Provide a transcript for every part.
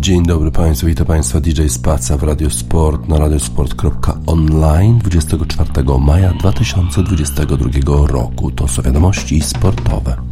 Dzień dobry Państwu, witam Państwa DJ Spaca w Radio Sport na radiosport.online 24 maja 2022 roku. To są wiadomości sportowe.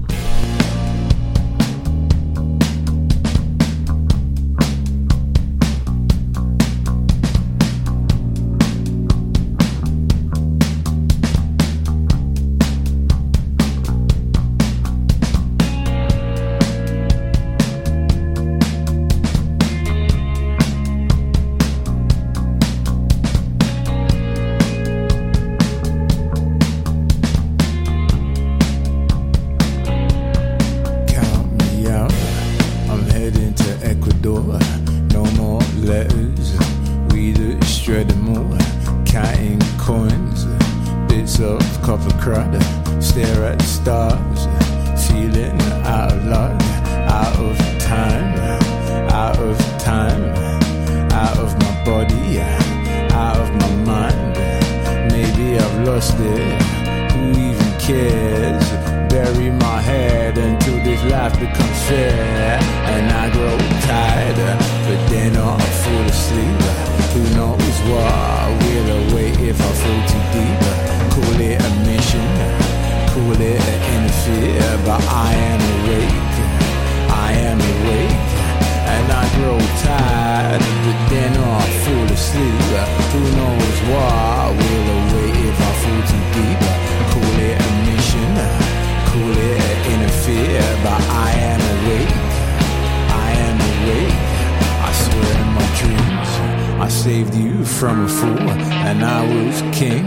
saved you from a fool, and I was king.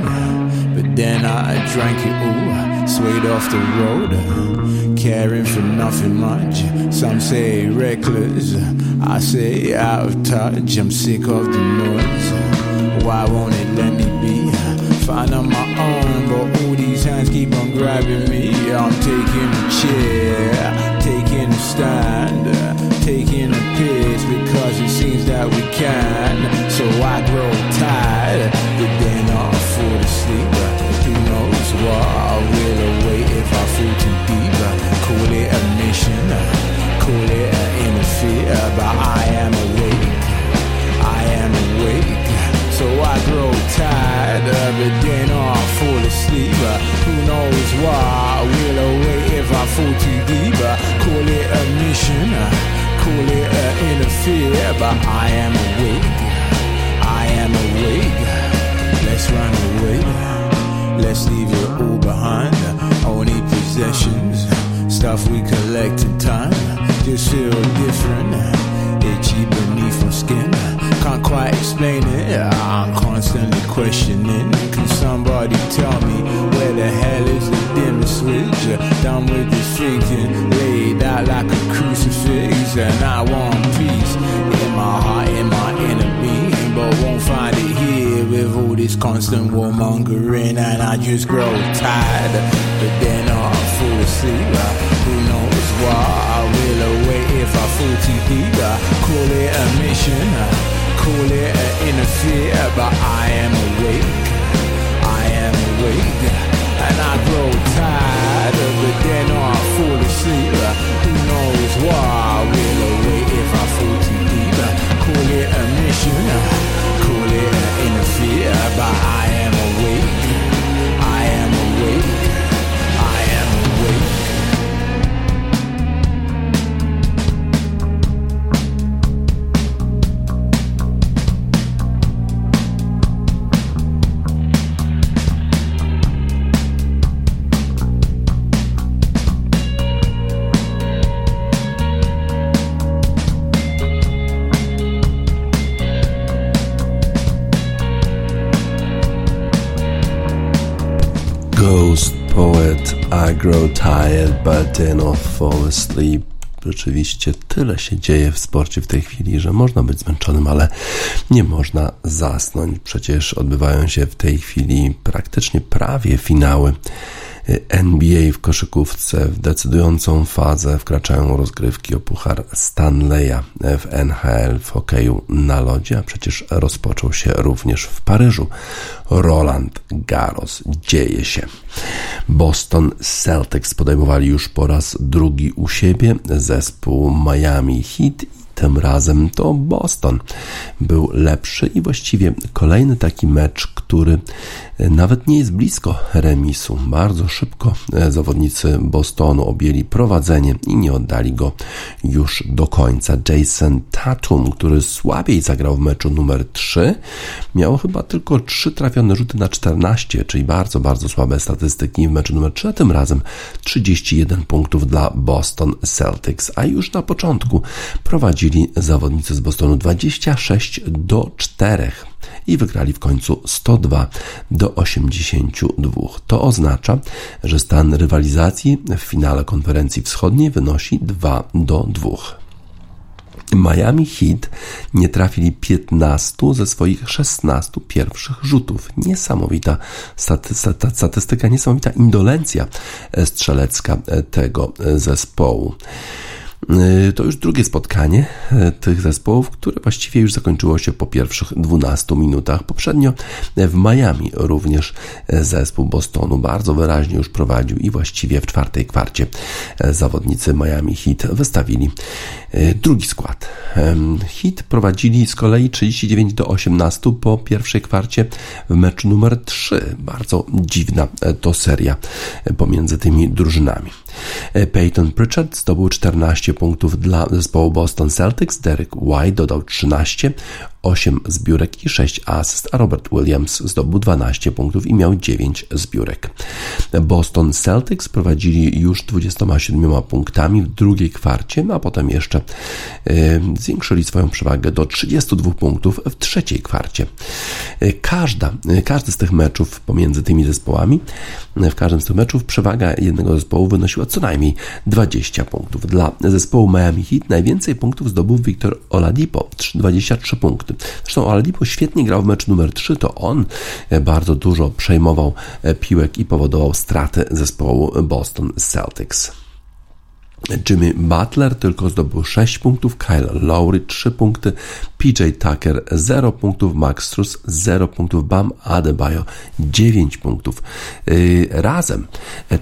But then I drank it all, swayed off the road, caring for nothing much. Some say reckless, I say out of touch. I'm sick of the noise. Why won't it let me be? Find on my own, but all these hands keep on grabbing me. I'm taking a chair, taking a stand taking a piss because it seems that we can. So I grow tired, but then I fall asleep. Who knows what I will await if I fall too deep? Call it a mission, call it an interfere, but I am awake. I am awake. So I grow tired it, then I fall asleep. Who knows why? Will await if I fall too deep. Call it a mission, call it an interfere, but I am awake. I am awake. Let's run away. Let's leave it all behind. Only possessions, stuff we collect in time. Just feel different, itchy beneath my skin. Can't quite explain it. I'm constantly questioning. Can somebody tell me where the hell is the dimmer switch? Done with this thinking, laid out like a crucifix, and I want peace in my heart, in my with all this constant warmongering, and I just grow tired. But then I fall asleep. Who knows why I will await if I fall too deep? Call it a mission call it an interfere, but I am awake. I am awake, and I grow tired of it. Then I Tired but Then Not Fall Asleep Rzeczywiście tyle się dzieje w sporcie w tej chwili, że można być zmęczonym, ale nie można zasnąć. Przecież odbywają się w tej chwili praktycznie prawie finały NBA w koszykówce w decydującą fazę wkraczają rozgrywki o puchar Stanleya w NHL w hokeju na lodzie, a przecież rozpoczął się również w Paryżu. Roland Garros dzieje się. Boston Celtics podejmowali już po raz drugi u siebie zespół Miami Heat tym razem to Boston był lepszy i właściwie kolejny taki mecz, który nawet nie jest blisko remisu. Bardzo szybko e, zawodnicy Bostonu objęli prowadzenie i nie oddali go już do końca. Jason Tatum, który słabiej zagrał w meczu numer 3, miał chyba tylko 3 trafione rzuty na 14, czyli bardzo, bardzo słabe statystyki w meczu numer 3, a tym razem 31 punktów dla Boston Celtics, a już na początku prowadzili zawodnicy z Bostonu 26 do 4 i wygrali w końcu 102 do 82. To oznacza, że stan rywalizacji w finale konferencji wschodniej wynosi 2 do 2. Miami Heat nie trafili 15 ze swoich 16 pierwszych rzutów. Niesamowita statystyka, niesamowita indolencja strzelecka tego zespołu. Y, to już drugie spotkanie y, tych zespołów, które właściwie już zakończyło się po pierwszych 12 minutach. Poprzednio w Miami również zespół Bostonu bardzo wyraźnie już prowadził i właściwie w czwartej kwarcie zawodnicy Miami Heat wystawili y, drugi skład. Heat prowadzili z kolei 39 do 18 po pierwszej kwarcie w meczu numer 3. Bardzo dziwna to seria pomiędzy tymi drużynami. Peyton Pritchard zdobył 14 punktów dla zespołu Boston Celtics, Derek White dodał 13, 8 zbiórek i 6 asyst, a Robert Williams zdobył 12 punktów i miał 9 zbiórek. Boston Celtics prowadzili już 27 punktami w drugiej kwarcie, a potem jeszcze yy, zwiększyli swoją przewagę do 32 punktów w trzeciej kwarcie. Każda, każdy z tych meczów pomiędzy tymi zespołami, w każdym z tych meczów przewaga jednego zespołu wynosiła co najmniej 20 punktów. Dla zespołu Miami Heat najwięcej punktów zdobył Victor Oladipo, 23 punkty. Zresztą Oladipo świetnie grał w meczu numer 3, to on e, bardzo dużo przejmował e, piłek i powodował straty zespołu Boston Celtics. Jimmy Butler tylko zdobył 6 punktów, Kyle Lowry 3 punkty, PJ Tucker 0 punktów, Max Struz 0 punktów, Bam Adebayo 9 punktów. Yy, razem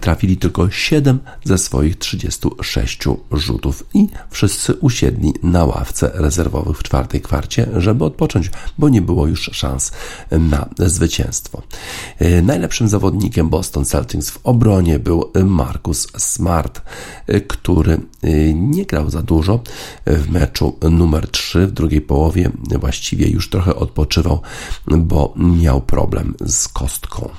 trafili tylko 7 ze swoich 36 rzutów i wszyscy usiedli na ławce rezerwowych w czwartej kwarcie, żeby odpocząć, bo nie było już szans na zwycięstwo. Yy, najlepszym zawodnikiem Boston Celtics w obronie był Marcus Smart, który który y, nie grał za dużo w meczu numer 3 w drugiej połowie. Właściwie już trochę odpoczywał, bo miał problem z kostką.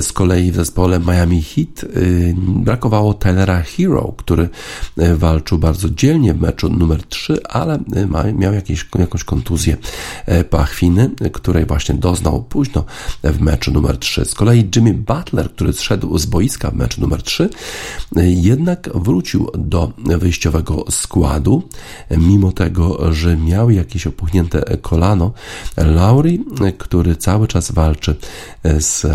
Z kolei w zespole Miami Heat y, brakowało Tylera Hero, który y, walczył bardzo dzielnie w meczu numer 3, ale miał jakieś, jakąś kontuzję pachwiny, której właśnie doznał późno w meczu numer 3. Z kolei Jimmy Butler, który zszedł z boiska w meczu numer 3, jednak wrócił do wyjściowego składu, mimo tego, że miał jakieś opuchnięte kolano. Lauri, który cały czas walczy z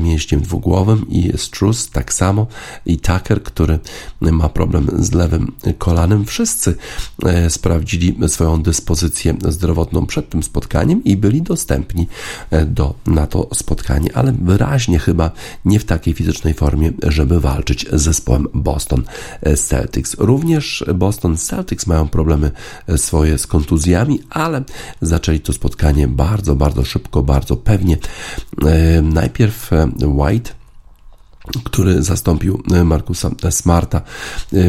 mięśniem dwugłowym i Struz tak samo i Tucker, który ma problem z lewym kolanem. Wszyscy e, sprawdzili swoją dyspozycję zdrowotną przed tym spotkaniem i byli dostępni e, do, na to spotkanie, ale wyraźnie chyba nie w takiej fizycznej formie, żeby walczyć z zespołem Boston Celtics. Również Boston Celtics mają problemy e, swoje z kontuzjami, ale zaczęli to spotkanie bardzo, bardzo szybko, bardzo pewnie. E, najpierw e, White który zastąpił e, Markusa Smarta e,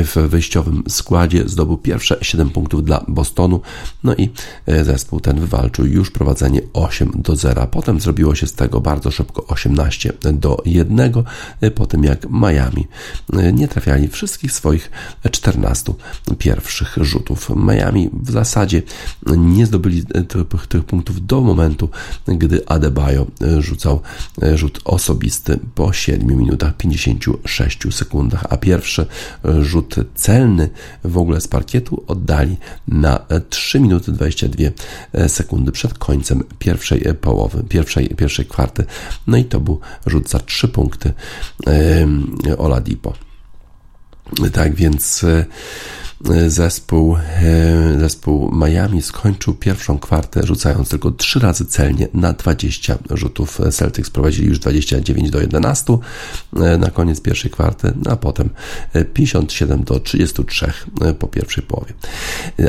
w wyjściowym składzie, zdobył pierwsze 7 punktów dla Bostonu, no i e, zespół ten wywalczył już prowadzenie 8 do 0. Potem zrobiło się z tego bardzo szybko 18 do 1, po tym jak Miami nie trafiali wszystkich swoich 14 pierwszych rzutów. Miami w zasadzie nie zdobyli tych, tych punktów do momentu, gdy Adebayo rzucał rzut osobisty po 7 minutach 56 sekundach, a pierwszy e, rzut celny w ogóle z parkietu oddali na 3 minuty 22 e, sekundy przed końcem pierwszej połowy, pierwszej, pierwszej kwarty. No i to był rzut za 3 punkty Oladipo. Tak więc e, zespół, zespół Miami skończył pierwszą kwartę rzucając tylko trzy razy celnie na 20 rzutów. Celtics prowadzili już 29 do 11 na koniec pierwszej kwarty, a potem 57 do 33 po pierwszej połowie.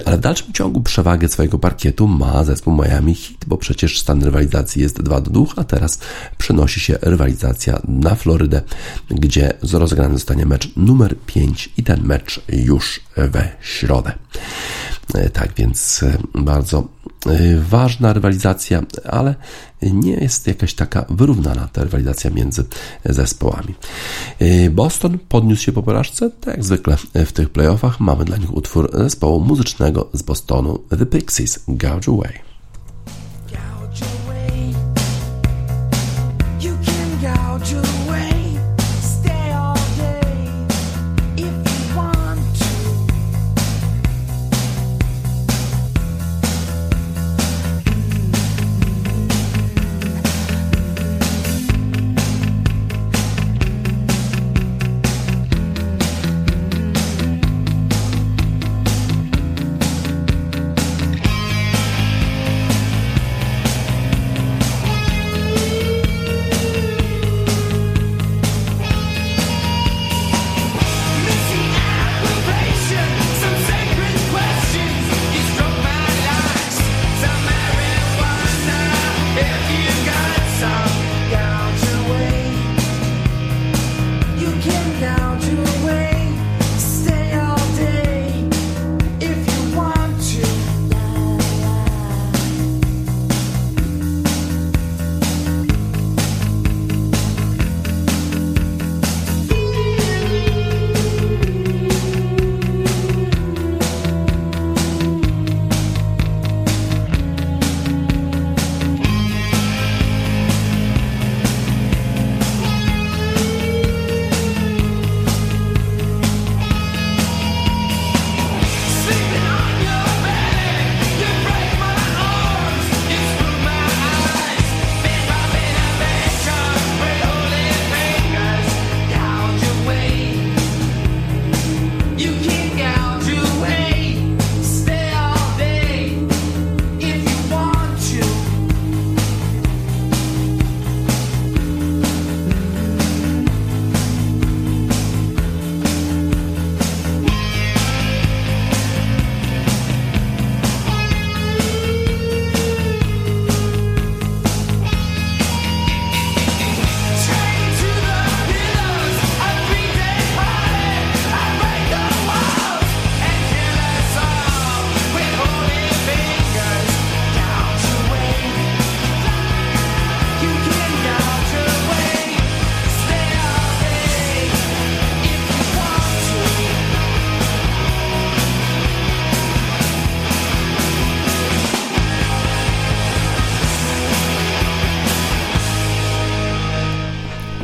Ale w dalszym ciągu przewagę swojego parkietu ma zespół Miami Heat, bo przecież stan rywalizacji jest 2 do 2, a teraz przenosi się rywalizacja na Florydę, gdzie rozegrany zostanie mecz numer 5 i ten mecz już we środę. E, tak więc e, bardzo e, ważna rywalizacja, ale nie jest jakaś taka wyrównana ta rywalizacja między zespołami. Boston podniósł się po porażce, tak jak zwykle w tych playoffach mamy dla nich utwór zespołu muzycznego z Bostonu The Pixies Gouge Away.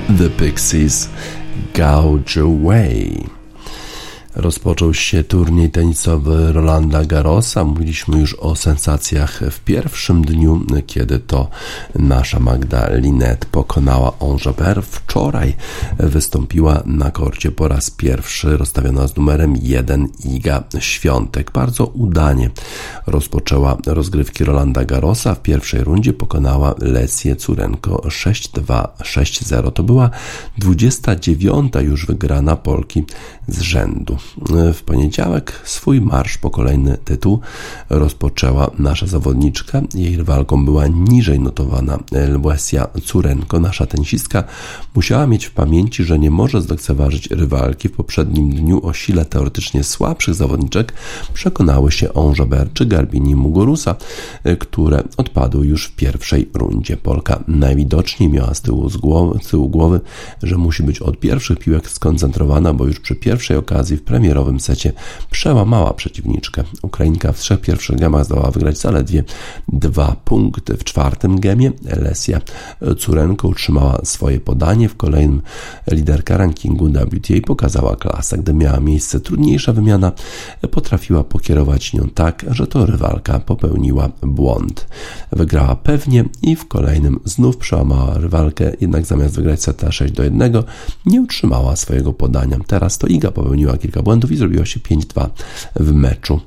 The Pixies Gouge Away. Rozpoczął się turniej tenisowy Rolanda Garrosa. Mówiliśmy już o sensacjach w pierwszym dniu, kiedy to nasza Magda Linet pokonała Ongeber. Wczoraj wystąpiła na korcie po raz pierwszy, rozstawiona z numerem 1 Iga Świątek. Bardzo udanie rozpoczęła rozgrywki Rolanda Garrosa. W pierwszej rundzie pokonała Lesję Curenko 6-2, 6-0. To była 29 już wygrana Polki z rzędu. W poniedziałek swój marsz po kolejny tytuł rozpoczęła nasza zawodniczka. Jej rywalką była niżej notowana Elwesia Curenko. Nasza tenisistka musiała mieć w pamięci, że nie może zlekceważyć rywalki. W poprzednim dniu o sile teoretycznie słabszych zawodniczek przekonały się Onjaber czy Garbini Mugurusa, które odpadły już w pierwszej rundzie. Polka najwidoczniej miała z tyłu, z głowy, z tyłu głowy, że musi być od pierwszych piłek skoncentrowana, bo już przy pierwszej okazji w premierowym secie przełamała przeciwniczkę. Ukrainka w trzech pierwszych gemach zdołała wygrać zaledwie dwa punkty. W czwartym gemie Lesia Curenko utrzymała swoje podanie. W kolejnym liderka rankingu WTA pokazała klasę. Gdy miała miejsce trudniejsza wymiana, potrafiła pokierować nią tak, że to rywalka popełniła błąd. Wygrała pewnie i w kolejnym znów przełamała rywalkę, jednak zamiast wygrać seta 6 do 1, nie utrzymała swojego podania. Teraz to Iga popełniła kilka kilka błędów i zrobiła się 5-2 w meczu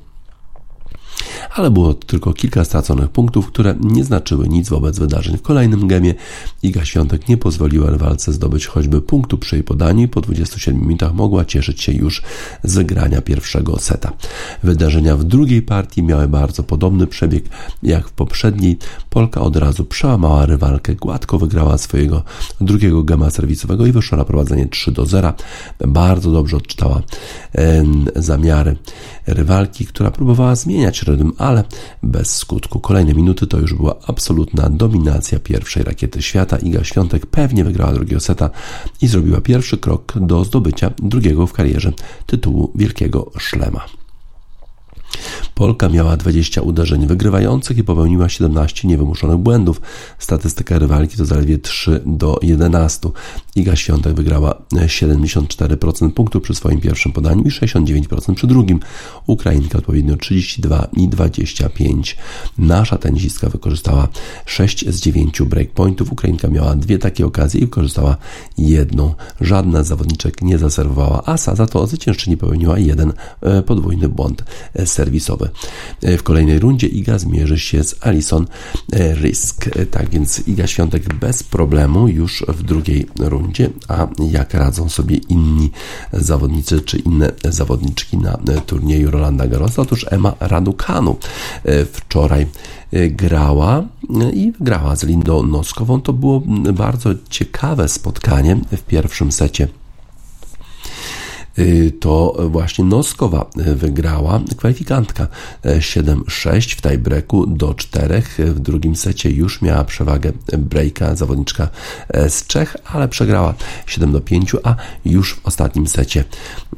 ale było tylko kilka straconych punktów, które nie znaczyły nic wobec wydarzeń w kolejnym gemie. Iga Świątek nie pozwoliła rywalce zdobyć choćby punktu przy jej podaniu i po 27 minutach mogła cieszyć się już z grania pierwszego seta. Wydarzenia w drugiej partii miały bardzo podobny przebieg jak w poprzedniej. Polka od razu przełamała rywalkę, gładko wygrała swojego drugiego gema serwisowego i wyszła na prowadzenie 3 do 0. Bardzo dobrze odczytała e, zamiary rywalki, która próbowała zmieniać ale bez skutku. Kolejne minuty to już była absolutna dominacja pierwszej rakiety świata. Iga Świątek pewnie wygrała drugiego seta i zrobiła pierwszy krok do zdobycia drugiego w karierze tytułu Wielkiego Szlema. Polka miała 20 uderzeń wygrywających i popełniła 17 niewymuszonych błędów. Statystyka rywalki to zaledwie 3 do 11. Iga Świątek wygrała 74% punktów przy swoim pierwszym podaniu i 69% przy drugim. Ukrainka odpowiednio 32 i 25. Nasza tenisistka wykorzystała 6 z 9 breakpointów. Ukrainka miała dwie takie okazje i wykorzystała jedną. Żadna z zawodniczek nie zaserwowała asa, za to zwyciężczyni popełniła jeden e, podwójny błąd serwisowy. E, w kolejnej rundzie Iga zmierzy się z Alison e, Risk. Tak więc Iga Świątek bez problemu już w drugiej rundzie a jak radzą sobie inni zawodnicy czy inne zawodniczki na turnieju Rolanda Garrosa? Otóż Emma Raducanu e, wczoraj e, grała i grała z Lindą Noskową. To było bardzo ciekawe spotkanie w pierwszym secie to właśnie Noskowa wygrała, kwalifikantka 7-6 e, w tiebreaku do 4. W drugim secie już miała przewagę breaka zawodniczka e, z Czech, ale przegrała 7 5, a już w ostatnim secie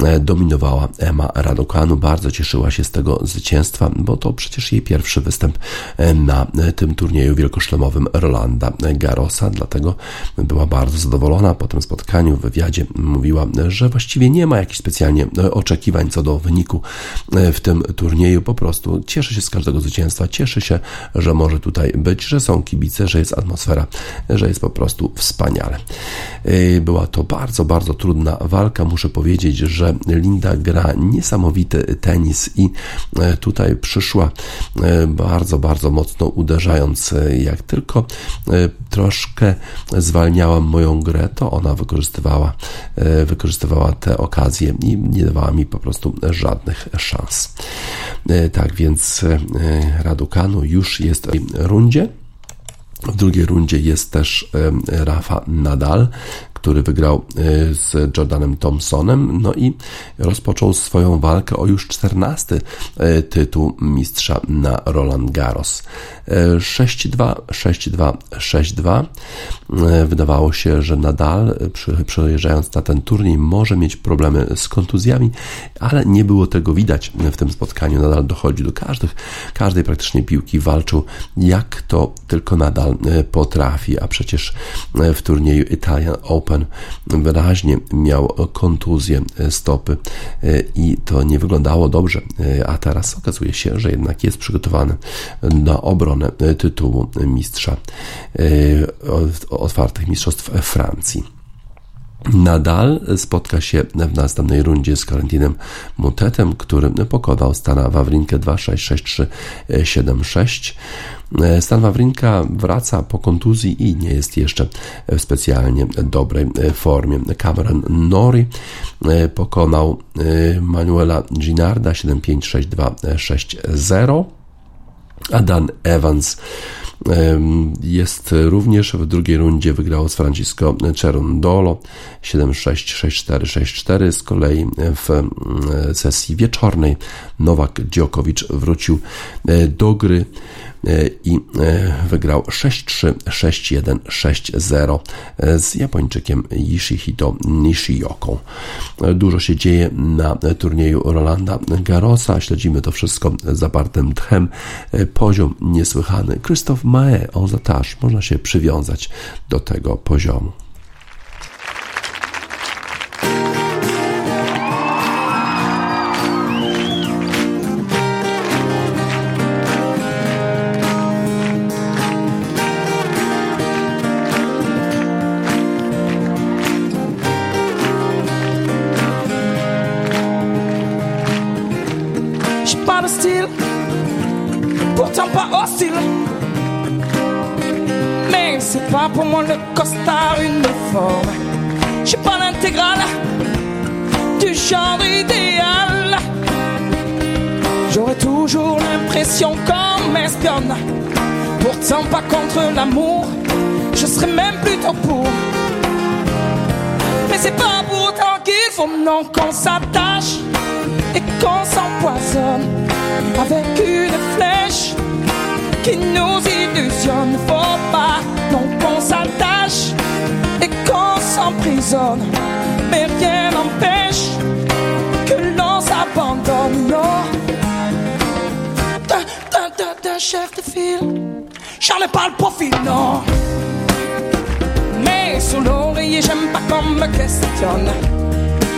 e, dominowała Emma Radokanu. Bardzo cieszyła się z tego zwycięstwa, bo to przecież jej pierwszy występ na tym turnieju wielkoszlemowym Rolanda Garrosa, dlatego była bardzo zadowolona po tym spotkaniu. W wywiadzie mówiła, że właściwie nie ma jakichś specjalnie e, oczekiwań co do wyniku e, w tym turnieju. Po prostu cieszę się z każdego zwycięstwa, cieszę się, że może tutaj być, że są kibice, że jest atmosfera, że jest po prostu wspaniale. E, była to bardzo, bardzo trudna walka. Muszę powiedzieć, że Linda gra niesamowity tenis i tutaj przyszła bardzo, bardzo mocno uderzając. Jak tylko troszkę zwalniałam moją grę, to ona wykorzystywała, wykorzystywała te okazje okazję i nie dawała mi po prostu żadnych szans. E, tak więc e, Raducanu już jest w rundzie. W drugiej rundzie jest też e, Rafa Nadal, który wygrał z Jordanem Thompsonem, no i rozpoczął swoją walkę o już 14 tytuł mistrza na Roland Garros. 6-2, 6-2, 6-2. Wydawało się, że nadal przejeżdżając na ten turniej może mieć problemy z kontuzjami, ale nie było tego widać w tym spotkaniu. Nadal dochodzi do każdych, każdej praktycznie piłki, walczył jak to tylko nadal e, potrafi, a przecież e, w turnieju Italian Open wyraźnie miał kontuzję e, stopy i to nie wyglądało dobrze, a teraz okazuje się, że jednak jest przygotowany na obronę e, tytułu mistrza e, otwartych mistrzostw Francji. Nadal spotka się w następnej rundzie z Karentinem Mutetem, który pokonał Stana Wawrinkę 2-6-6-3-7-6. Stan Wawrinka wraca po kontuzji i nie jest jeszcze w specjalnie dobrej formie. Cameron Nori pokonał Manuela Ginarda 7-5-6-2-6-0. Adan Evans jest również w drugiej rundzie wygrał z Francisco Cerundolo 7-6-6-4-6-4. Z kolei w sesji wieczornej Nowak Djokovic wrócił e, do gry i e, wygrał 6-3, 6-1, 6-0 z Japończykiem Yashihito Nishioką. Dużo się dzieje na turnieju Rolanda Garrosa. Śledzimy to wszystko zapartym tchem. Poziom niesłychany. Krzysztof Mae, on za można się przywiązać do tego poziomu.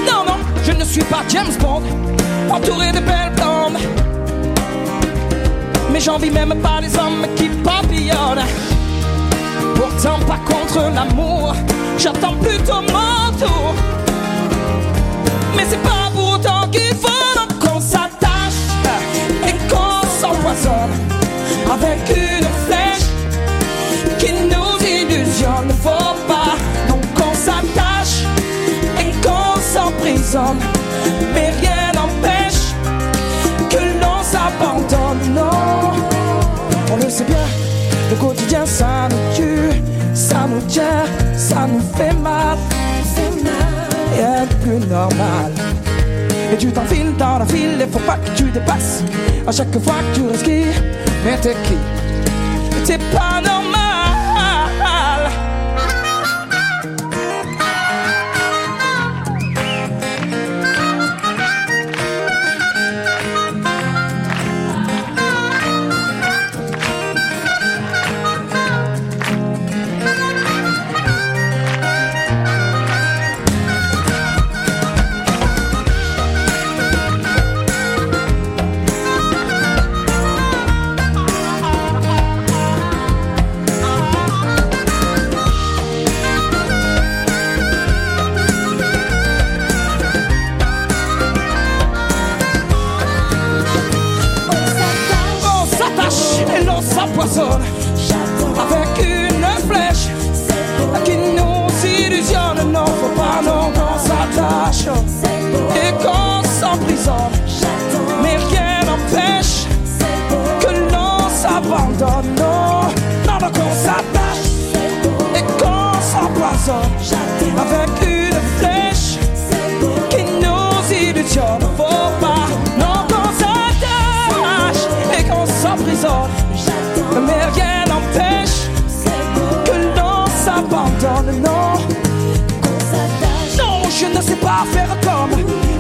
Non, non, je ne suis pas James Bond, entouré de belles blondes. Mais j'envie même pas les hommes qui papillonnent. Pourtant, pas contre l'amour, j'attends plutôt mon tour. Mais c'est pas pour autant qu'il faut qu'on s'attache et qu'on s'empoisonne avec une mais rien n'empêche que l'on s'abandonne. Non, on le sait bien, le quotidien ça nous tue, ça nous tient, ça nous fait mal. Rien de plus normal. Et tu t'enfiles dans la file, il faut pas que tu dépasses. À chaque fois que tu respires, mais t'es qui? T'es pas normal.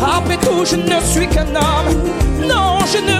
Après tout, je ne suis qu'un homme. Non, je ne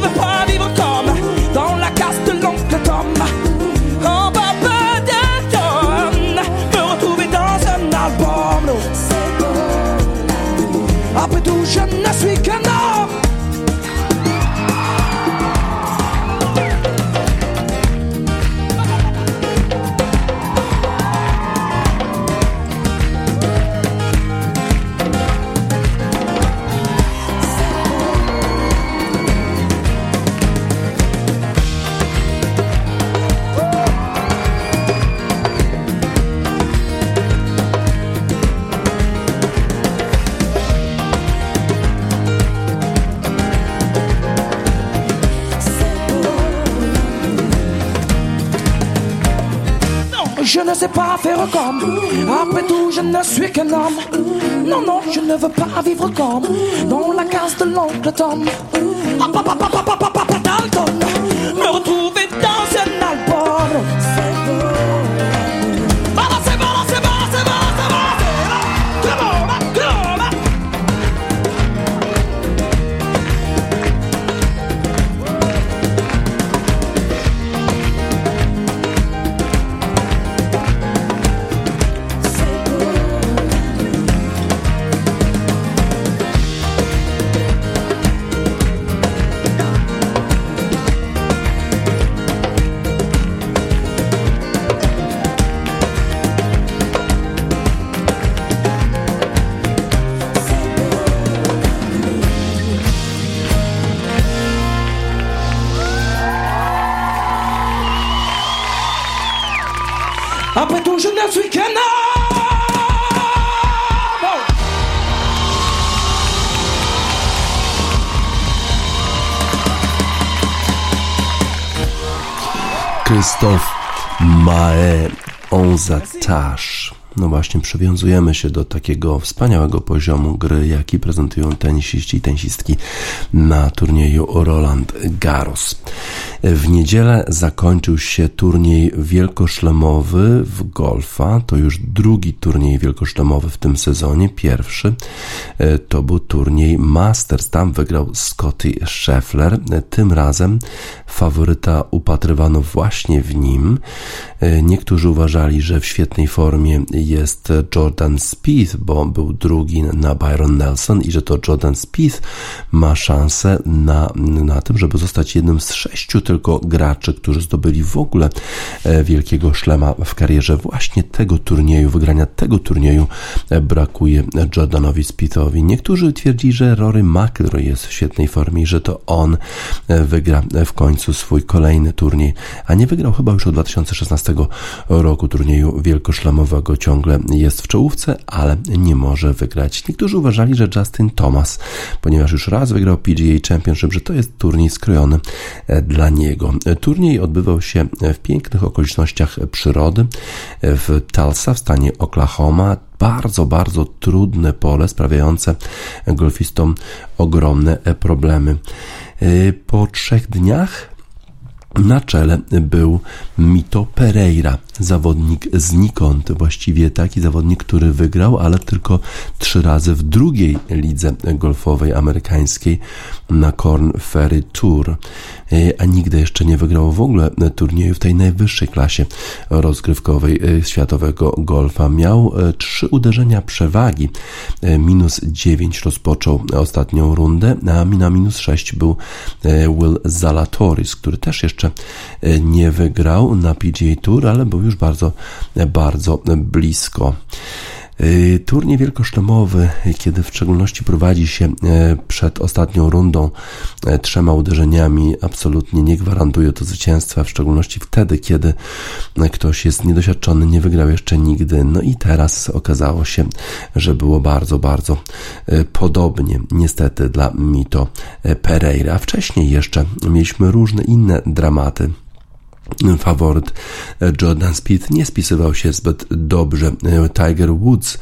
je ne sais pas faire comme. Après tout, je ne suis qu'un homme. Non, non, je ne veux pas vivre comme dans la case de l'oncle Tom. Ah, Christophe Mae Onze Tâche. No właśnie, przywiązujemy się do takiego wspaniałego poziomu gry, jaki prezentują tenisiści i tenisistki na turnieju Roland Garros. W niedzielę zakończył się turniej wielkoszlemowy w golfa. To już drugi turniej wielkoszlemowy w tym sezonie. Pierwszy e, to był turniej Masters. Tam wygrał Scotty Scheffler. Tym razem faworyta upatrywano właśnie w nim. E, niektórzy uważali, że w świetnej formie jest Jordan Spieth, bo był drugi na Byron Nelson i że to Jordan Spieth ma szansę na, na tym, żeby zostać jednym z sześciu tylko graczy, którzy zdobyli w ogóle e, wielkiego szlema w karierze. Właśnie tego turnieju, wygrania tego turnieju e, brakuje Jordanowi Spiethowi. Niektórzy twierdzili, że Rory McIlroy jest w świetnej formie i że to on wygra w końcu swój kolejny turniej, a nie wygrał chyba już od 2016 roku turnieju wielkoszlemowego. Ciągle jest w czołówce, ale nie może wygrać. Niektórzy uważali, że Justin Thomas, ponieważ już raz wygrał PGA Championship, że to jest turniej skrojony e, dla niego. Turniej odbywał się w pięknych okolicznościach przyrody w Tulsa w stanie Oklahoma bardzo, bardzo trudne pole, sprawiające golfistom ogromne problemy. E, po trzech dniach na czele był Mito Pereira, zawodnik znikąd, właściwie taki zawodnik, który wygrał, ale tylko trzy razy w drugiej lidze golfowej amerykańskiej na Corn Ferry Tour, e, a nigdy jeszcze nie wygrał w ogóle turnieju w tej najwyższej klasie rozgrywkowej e, światowego golfa. Miał e, trzy uderzenia przewagi, minus dziewięć rozpoczął ostatnią rundę, a na minus sześć był Will Zalatoris, który też jeszcze nie wygrał na PGA Tour, ale był już bardzo, bardzo blisko. Y, turniej wielkoszlemowy, kiedy w szczególności prowadzi się e, przed ostatnią rundą e, trzema uderzeniami, absolutnie nie gwarantuje to zwycięstwa, w szczególności wtedy, kiedy e, ktoś jest niedoświadczony, nie wygrał jeszcze nigdy. No i teraz okazało się, że było bardzo, bardzo podobnie, niestety, dla Mito Pereira. Wcześniej jeszcze mieliśmy różne inne dramaty faworyt Jordan Speed nie spisywał się zbyt dobrze. Tiger Woods,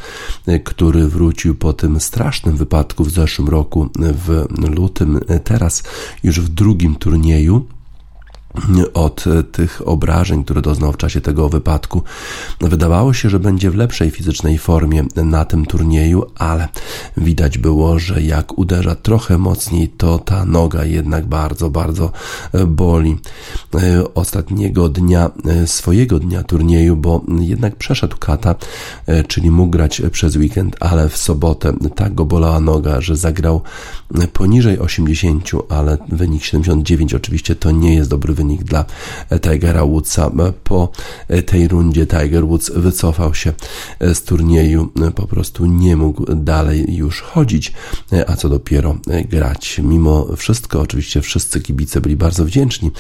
który wrócił po tym strasznym wypadku w zeszłym roku w lutym, teraz już w drugim turnieju od tych obrażeń, które doznał w czasie tego wypadku. Wydawało się, że będzie w lepszej fizycznej formie na tym turnieju, ale widać było, że jak uderza trochę mocniej, to ta noga jednak bardzo, bardzo boli. Ostatniego dnia, swojego dnia turnieju, bo jednak przeszedł kata, czyli mógł grać przez weekend, ale w sobotę tak go bolała noga, że zagrał poniżej 80, ale wynik 79 oczywiście to nie jest dobry wynik wynik dla Tigera Woodsa. Po tej rundzie Tiger Woods wycofał się z turnieju, po prostu nie mógł dalej już chodzić, a co dopiero grać. Mimo wszystko, oczywiście wszyscy kibice byli bardzo wdzięczni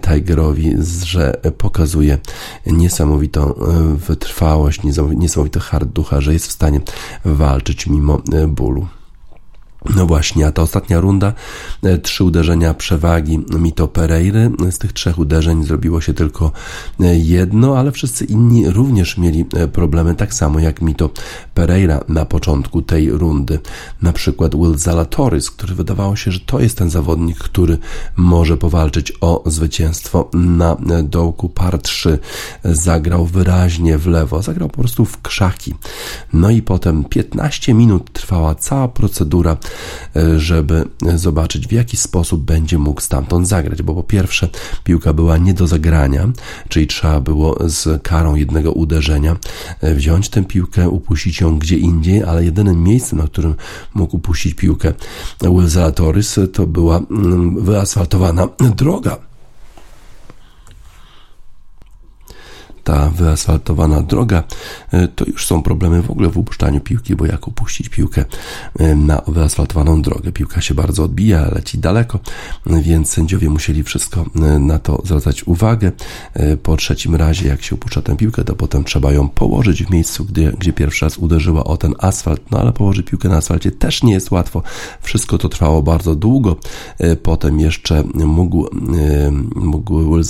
Tigerowi, że pokazuje niesamowitą wytrwałość, niesamowity hard ducha, że jest w stanie walczyć mimo bólu. No właśnie, a ta ostatnia runda, e, trzy uderzenia przewagi Mito Pereiry. Z tych trzech uderzeń zrobiło się tylko e, jedno, ale wszyscy inni również mieli e, problemy, tak samo jak Mito Pereira na początku tej rundy. Na przykład Will Zalatoris, który wydawało się, że to jest ten zawodnik, który może powalczyć o zwycięstwo na dołku par 3. Zagrał wyraźnie w lewo, zagrał po prostu w krzaki. No i potem 15 minut trwała cała procedura żeby zobaczyć w jaki sposób będzie mógł stamtąd zagrać, bo po pierwsze piłka była nie do zagrania, czyli trzeba było z karą jednego uderzenia e, wziąć tę piłkę, upuścić ją gdzie indziej, ale jedynym miejscem, na którym mógł upuścić piłkę Will Zalatoris to była mm, wyasfaltowana droga ta wyasfaltowana droga, to już są problemy w ogóle w upuszczaniu piłki, bo jak upuścić piłkę na wyasfaltowaną drogę? Piłka się bardzo odbija, leci daleko, więc sędziowie musieli wszystko na to zwracać uwagę. Po trzecim razie, jak się upuszcza tę piłkę, to potem trzeba ją położyć w miejscu, gdzie, gdzie pierwszy raz uderzyła o ten asfalt, no ale położyć piłkę na asfalcie też nie jest łatwo. Wszystko to trwało bardzo długo. Potem jeszcze mógł, mógł Will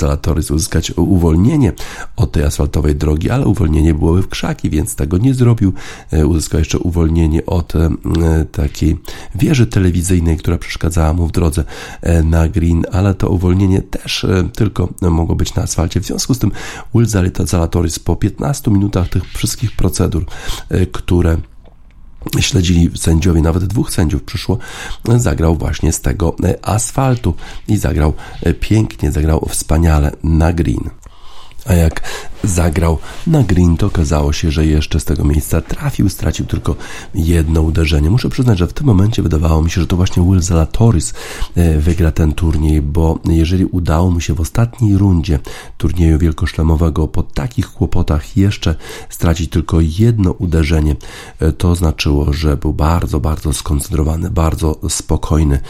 uzyskać uwolnienie od tej asfaltowej drogi, ale uwolnienie było w krzaki, więc tego nie zrobił. E, uzyskał jeszcze uwolnienie od e, takiej wieży telewizyjnej, która przeszkadzała mu w drodze e, na green, ale to uwolnienie też tylko mogło być na asfalcie. W związku z tym Will Zalatoris po 15 minutach tych wszystkich procedur, które śledzili sędziowie, nawet dwóch sędziów przyszło, zagrał właśnie z tego asfaltu i zagrał pięknie, zagrał wspaniale na green. A jak zagrał na green, to okazało się, że jeszcze z tego miejsca trafił, stracił tylko jedno uderzenie. Muszę przyznać, że w tym momencie wydawało mi się, że to właśnie Will Zalatoris e, wygra ten turniej, bo jeżeli udało mu się w ostatniej rundzie turnieju wielkoszlemowego po takich kłopotach jeszcze stracić tylko jedno uderzenie, e, to znaczyło, że był bardzo, bardzo skoncentrowany, bardzo spokojny,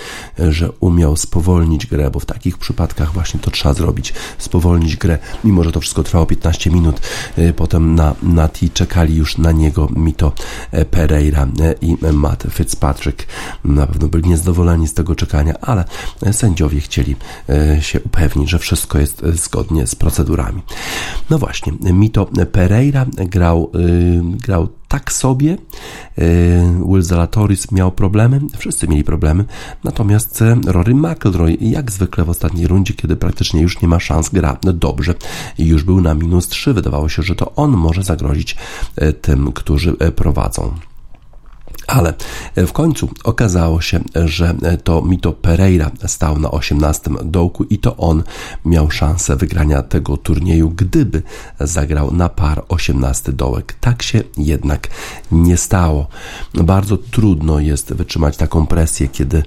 e, że umiał spowolnić grę, bo w takich przypadkach właśnie to trzeba zrobić, spowolnić grę, mimo że to wszystko trwało 15 minut. Y, potem na Nati czekali już na niego Mito e, Pereira e, i Matt Fitzpatrick. Na pewno byli niezadowoleni z tego czekania, ale sędziowie chcieli e, się upewnić, że wszystko jest zgodnie z procedurami. No właśnie, Mito Pereira grał, grał tak sobie. E, Will Zalatoris miał problemy, wszyscy mieli problemy, natomiast e, Rory McIlroy, jak zwykle w ostatniej rundzie, kiedy praktycznie już nie ma szans, gra dobrze i już był na minus 3. Wydawało się, że to on może zagrozić e, tym, którzy prowadzą. Ale w końcu okazało się, że to Mito Pereira stał na 18 dołku i to on miał szansę wygrania tego turnieju, gdyby zagrał na par 18 dołek. Tak się jednak nie stało. Bardzo trudno jest wytrzymać taką presję, kiedy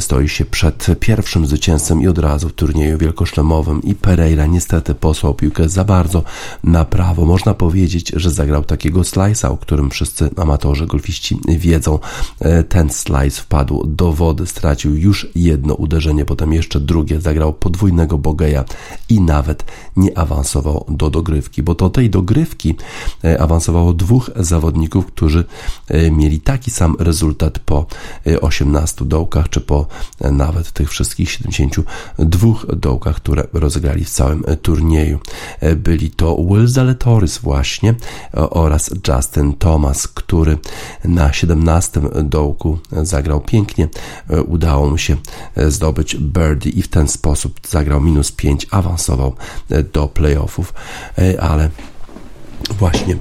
stoi się przed pierwszym zwycięzcą i od razu w turnieju wielkoszlemowym i Pereira niestety posłał piłkę za bardzo na prawo. Można powiedzieć, że zagrał takiego slice'a, o którym wszyscy amatorzy golfiści wiedzą wiedzą, e, ten slice wpadł do wody, stracił już jedno uderzenie, potem jeszcze drugie, zagrał podwójnego bogeja i nawet nie awansował do dogrywki, bo do tej dogrywki e, awansowało dwóch zawodników, którzy e, mieli taki sam rezultat po 18 dołkach, czy po nawet tych wszystkich 72 dołkach, które rozegrali w całym turnieju. Byli to Will Zaletoris właśnie oraz Justin Thomas, który na 17 17 dołku zagrał pięknie. Udało mu się zdobyć birdie i w ten sposób zagrał minus 5, awansował do playoffów, ale właśnie,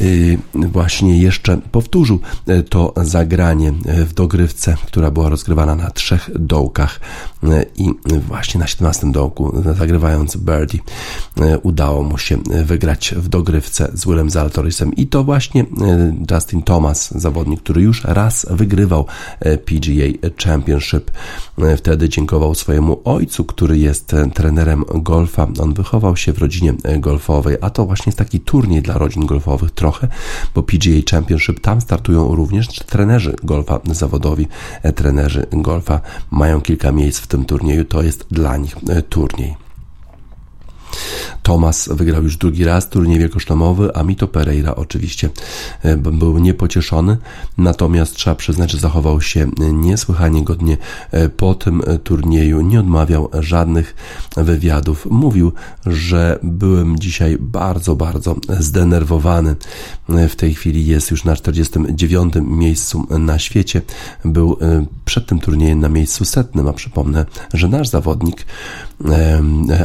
y, właśnie jeszcze powtórzył y, to zagranie w dogrywce, która była rozgrywana na trzech dołkach y, i właśnie na 17 dołku, zagrywając birdie, udało mu się wygrać w dogrywce z Willem Zalatorisem i to właśnie Justin Thomas, zawodnik, który już raz wygrywał PGA Championship. Wtedy dziękował swojemu ojcu, który jest trenerem golfa. On wychował się w rodzinie golfowej, a to właśnie jest taki turniej dla rodzin golfowych trochę, bo PGA Championship tam startują również trenerzy golfa zawodowi. E, trenerzy golfa mają kilka miejsc w tym turnieju, to jest dla nich e, turniej. Thomas wygrał już drugi raz turniej wielkoszlemowy, a Mito Pereira oczywiście e, był niepocieszony, natomiast trzeba przyznać, że zachował się niesłychanie godnie e, po tym turnieju, nie odmawiał żadnych wywiadów. Mówił, że byłem dzisiaj bardzo, bardzo zdenerwowany. E, w tej chwili jest już na 49 miejscu na świecie. Był przed tym turniejem na miejscu setnym, a przypomnę, że nasz zawodnik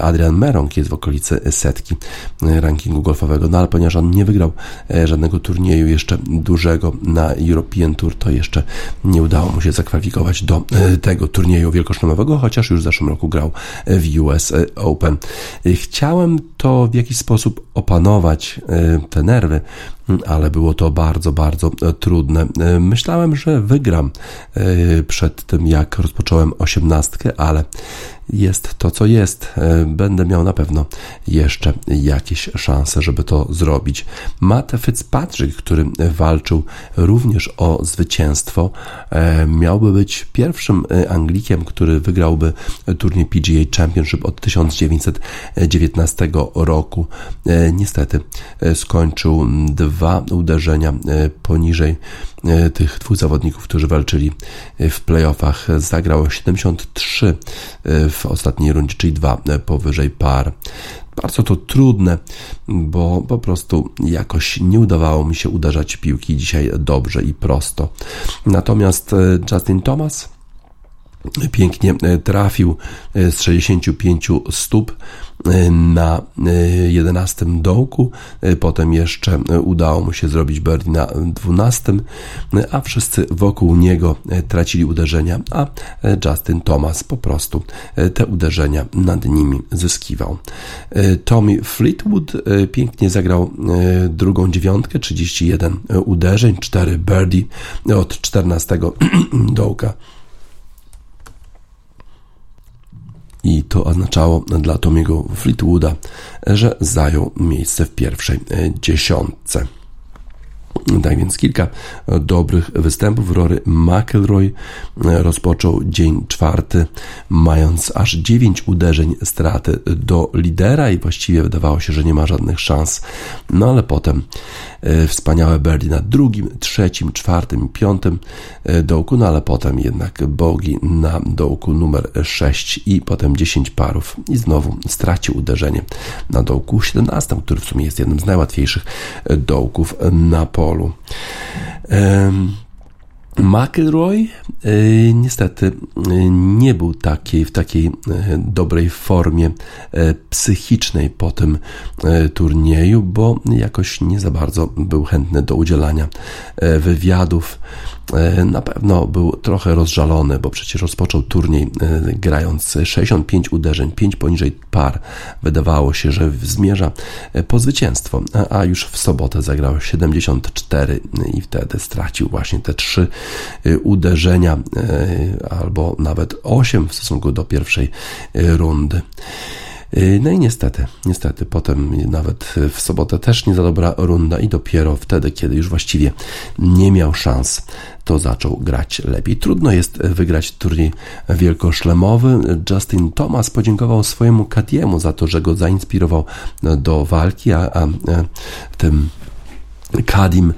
Adrian Merong jest w okolicy setki e, rankingu golfowego, no ale ponieważ on nie wygrał e, żadnego turnieju jeszcze dużego na European Tour, to jeszcze nie udało mu się zakwalifikować do e, tego turnieju wielkoszlemowego, chociaż już w zeszłym roku grał w US Open. Chciałem to w jakiś sposób opanować te nerwy, ale było to bardzo, bardzo trudne. Myślałem, że wygram przed tym, jak rozpocząłem osiemnastkę, ale jest to, co jest. E, będę miał na pewno jeszcze jakieś szanse, żeby to zrobić. Matt Fitzpatrick, który walczył również o zwycięstwo, e, miałby być pierwszym e, Anglikiem, który wygrałby turniej PGA Championship od 1919 roku. Niestety skończył dwa uderzenia poniżej tych dwóch zawodników, którzy walczyli w playoffach. Zagrał 73 w ostatniej rundzie, czyli dwa powyżej par. Bardzo to trudne, bo po prostu jakoś nie udawało mi się uderzać piłki dzisiaj dobrze i prosto. Natomiast e, Justin Thomas pięknie e, trafił e, z 65 stóp na 11 dołku, potem jeszcze udało mu się zrobić birdie na 12, a wszyscy wokół niego tracili uderzenia, a Justin Thomas po prostu te uderzenia nad nimi zyskiwał. Tommy Fleetwood pięknie zagrał drugą dziewiątkę, 31 uderzeń, 4 birdie od 14 dołka i to oznaczało dla Tomiego Fleetwooda, że zajął miejsce w pierwszej e, dziesiątce. Tak więc kilka dobrych występów. Rory McElroy rozpoczął dzień czwarty, mając aż dziewięć uderzeń straty do lidera i właściwie wydawało się, że nie ma żadnych szans. No ale potem e, wspaniałe birdie na drugim, trzecim, czwartym piątym e, dołku, no ale potem jednak bogi na dołku numer 6 i potem 10 parów i znowu stracił uderzenie na dołku 17, który w sumie jest jednym z najłatwiejszych dołków na polu polu. McElroy e, niestety e, nie był w takiej e, dobrej formie psychicznej po tym turnieju, bo jakoś nie za bardzo był chętny do udzielania wywiadów na pewno był trochę rozżalony, bo przecież rozpoczął turniej e, grając 65 uderzeń, 5 poniżej par. Wydawało się, że zmierza e, po zwycięstwo, a już w sobotę zagrał 74 i wtedy stracił właśnie te 3 uderzenia albo nawet 8 w stosunku do pierwszej rundy. Y, no i niestety, niestety, potem nawet w sobotę też nie za dobra runda i dopiero wtedy, kiedy już właściwie nie miał szans, to zaczął grać lepiej. Trudno jest wygrać turniej wielkoszlemowy. Justin Thomas podziękował swojemu Kadiemu za to, że go zainspirował do walki, a, a, a tym Kadim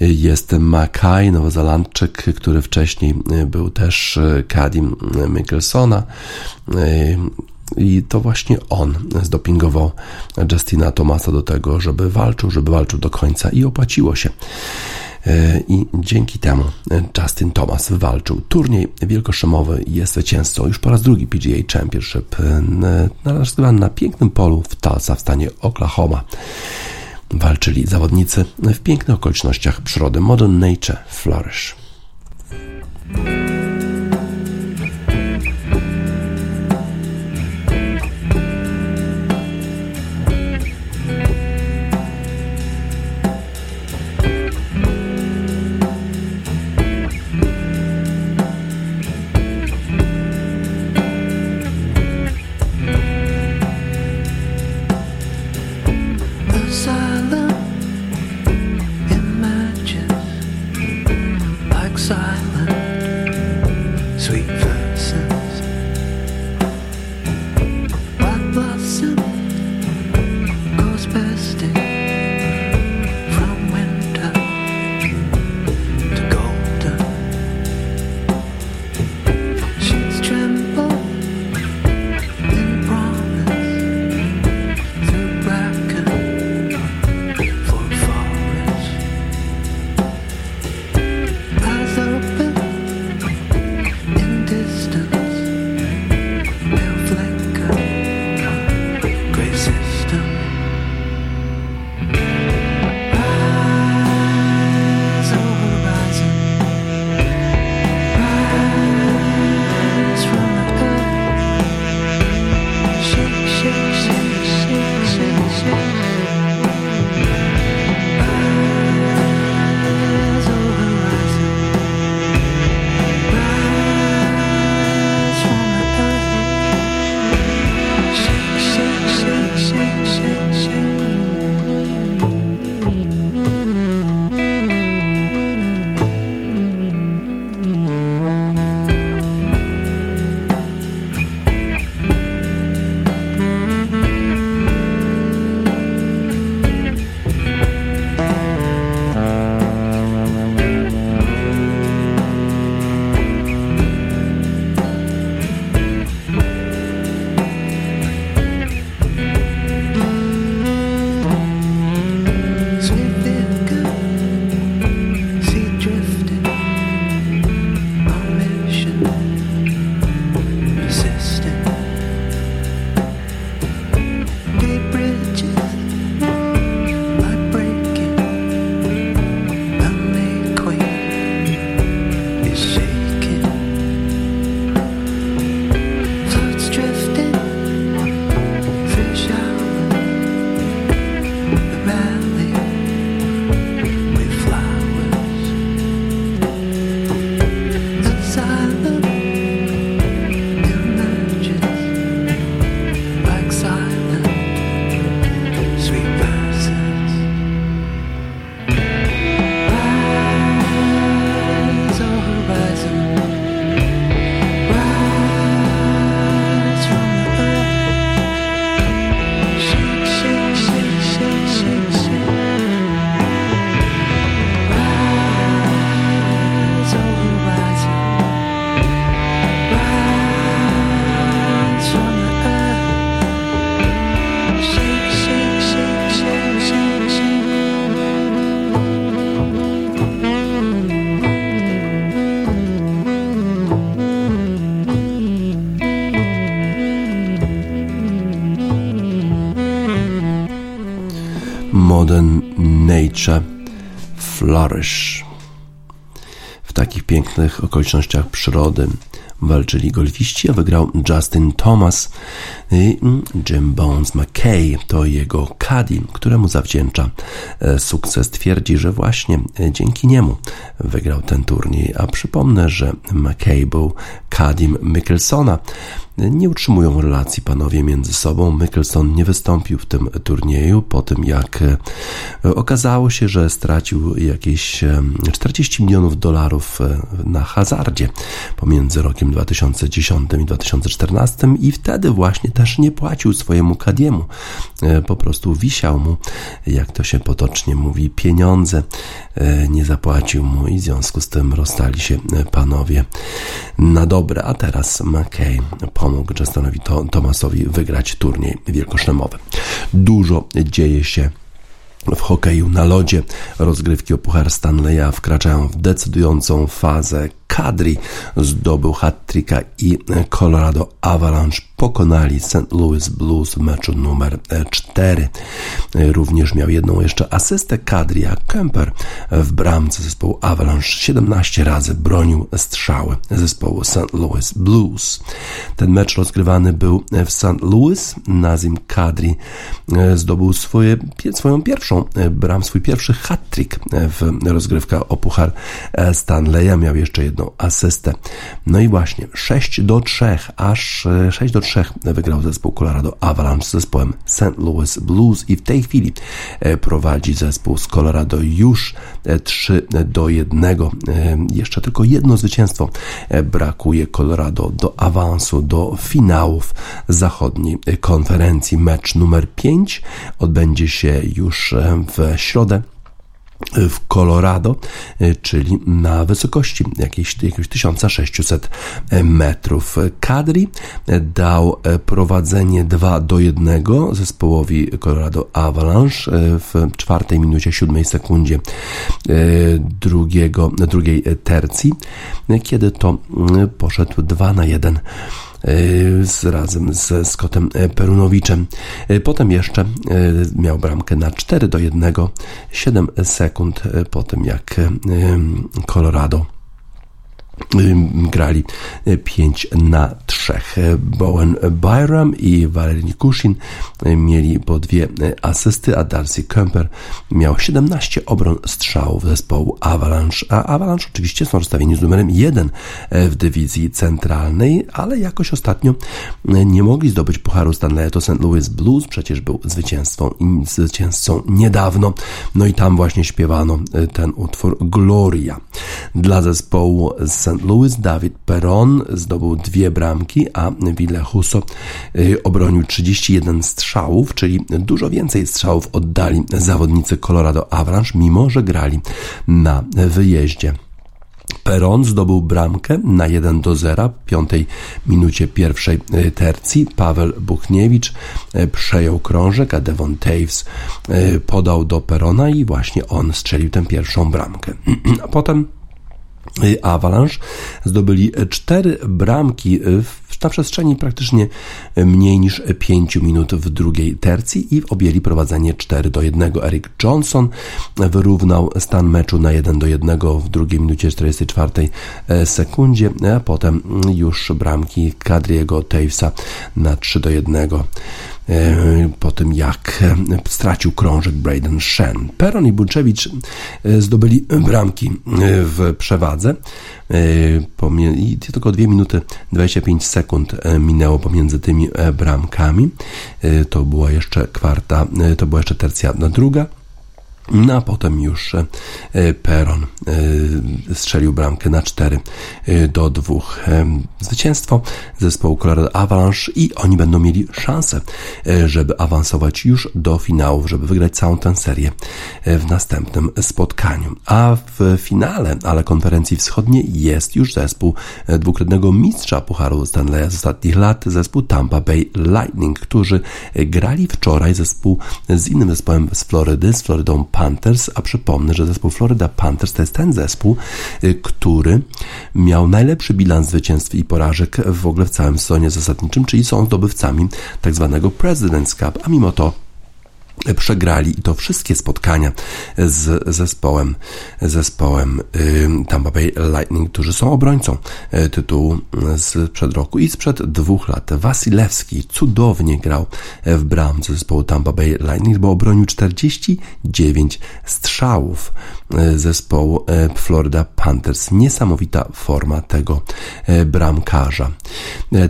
jest Mackay, nowozelandczyk, który wcześniej był też Kadim Mikkelsona. I to właśnie on zdopingował Justina Thomasa do tego, żeby walczył, żeby walczył do końca i opłaciło się. E, I dzięki temu Justin Thomas walczył. Turniej wielkoszemowy jest zwycięzcą już po raz drugi PGA Championship na, na pięknym polu w Tulsa w stanie Oklahoma. Walczyli zawodnicy w pięknych okolicznościach przyrody Modern Nature Flourish. Modern Nature Flourish. W takich pięknych okolicznościach przyrody walczyli golfiści, a wygrał Justin Thomas Jim Bones McKay. To jego caddy, któremu zawdzięcza e, sukces. Twierdzi, że właśnie e, dzięki niemu wygrał ten turniej. A przypomnę, że McKay był caddim Mickelsona. Nie utrzymują relacji panowie między sobą. Mickelson nie wystąpił w tym turnieju po tym, jak e, okazało się, że stracił jakieś 40 milionów dolarów na hazardzie pomiędzy rokiem 2010 i 2014 i wtedy właśnie też nie płacił swojemu Kadiemu. E, po prostu wisiał mu, jak to się potocznie mówi, pieniądze. E, nie zapłacił mu i w związku z tym rozstali się e, panowie na dobre. A teraz McKay pomógł Justonowi Thomasowi wygrać turniej wielkoszlemowy. Dużo dzieje się w hokeju na lodzie rozgrywki o Puchar Stanleya wkraczają w decydującą fazę Kadri zdobył hat-tricka i Colorado Avalanche pokonali St. Louis Blues w meczu numer 4. Również miał jedną jeszcze asystę Kadri, a Kemper w bramce zespołu Avalanche 17 razy bronił strzały zespołu St. Louis Blues. Ten mecz rozgrywany był w St. Louis. Nazim Kadri zdobył swoje, swoją pierwszą bram, swój pierwszy hat-trick w rozgrywkach o Puchar Stanleya. Miał jeszcze jedną asystę. No i właśnie 6 do 3, aż 6 do 3 wygrał zespół Colorado Avalanche z zespołem St. Louis Blues i w tej chwili e, prowadzi zespół z Colorado już 3 e, do 1. E, jeszcze tylko jedno zwycięstwo brakuje Colorado do awansu do finałów zachodniej konferencji. Mecz numer 5 odbędzie się już w środę w Colorado, e, czyli na wysokości jakiejś, jakiegoś 1600 metrów. Kadri dał e, prowadzenie 2 do 1 zespołowi Colorado Avalanche e, w czwartej minucie, siódmej sekundzie drugiego, drugiej tercji, kiedy to poszedł 2 na 1 Y, z, razem z Scottem Perunowiczem. Y, potem jeszcze y, miał bramkę na 4 do 1, 7 sekund po tym jak Colorado grali 5 na 3. Bowen Byram i Valery Nikusin mieli po dwie asysty, a Darcy Kemper miał 17 obron strzałów zespołu Avalanche. A Avalanche oczywiście są rozstawieni z numerem 1 w dywizji centralnej, ale jakoś ostatnio nie mogli zdobyć Pucharu Stanleya. To St. Louis Blues przecież był zwycięzcą, zwycięzcą niedawno. No i tam właśnie śpiewano ten utwór Gloria. Dla zespołu z St. Louis Dawid Perron zdobył dwie bramki, a Ville Husso y, obronił 31 strzałów, czyli dużo więcej strzałów oddali zawodnicy Colorado Avalanche, mimo że grali na wyjeździe. Peron zdobył bramkę na 1 do 0 w piątej minucie pierwszej y, tercji. Paweł Buchniewicz y, przejął krążek, a Devon Taves podał do Perona i właśnie on strzelił tę pierwszą bramkę. A potem Avalanche zdobyli cztery bramki na przestrzeni praktycznie mniej niż 5 minut w drugiej tercji i objęli prowadzenie 4 do 1. Eric Johnson wyrównał stan meczu na 1 do 1 w drugiej minucie 44 sekundzie, a potem już bramki Kadriego Tavesa na 3 do 1 E, po tym jak e, stracił krążek Braden Shen. Peron i Bunczewicz e, zdobyli bramki w przewadze tylko 2 minuty 25 sekund minęło pomiędzy tymi bramkami. To była jeszcze kwarta, to była jeszcze tercja druga. No a potem już e, Peron e, strzelił bramkę na 4 e, do 2. Zwycięstwo zespołu Colorado Avalanche i oni będą mieli szansę, żeby awansować już do finałów, żeby wygrać całą tę serię w następnym spotkaniu. A w finale, ale konferencji wschodniej jest już zespół dwukrotnego mistrza Pucharu Stanleya z ostatnich lat, zespół Tampa Bay Lightning, którzy grali wczoraj zespół z innym zespołem z Florydy, z Florydą Panthers, a przypomnę, że zespół Florida Panthers to jest ten zespół, y, który miał najlepszy bilans zwycięstw i porażek w ogóle w całym sezonie zasadniczym, czyli są zdobywcami tak zwanego President's Cup, a mimo to przegrali i to wszystkie spotkania z zespołem, zespołem Tampa Bay Lightning, którzy są obrońcą y, tytułu z przed roku i sprzed dwóch lat. Wasilewski cudownie grał w bramce zespołu Tampa Bay Lightning, bo obronił 49 strzałów y, zespołu y, Florida Panthers. Niesamowita forma tego bramkarza.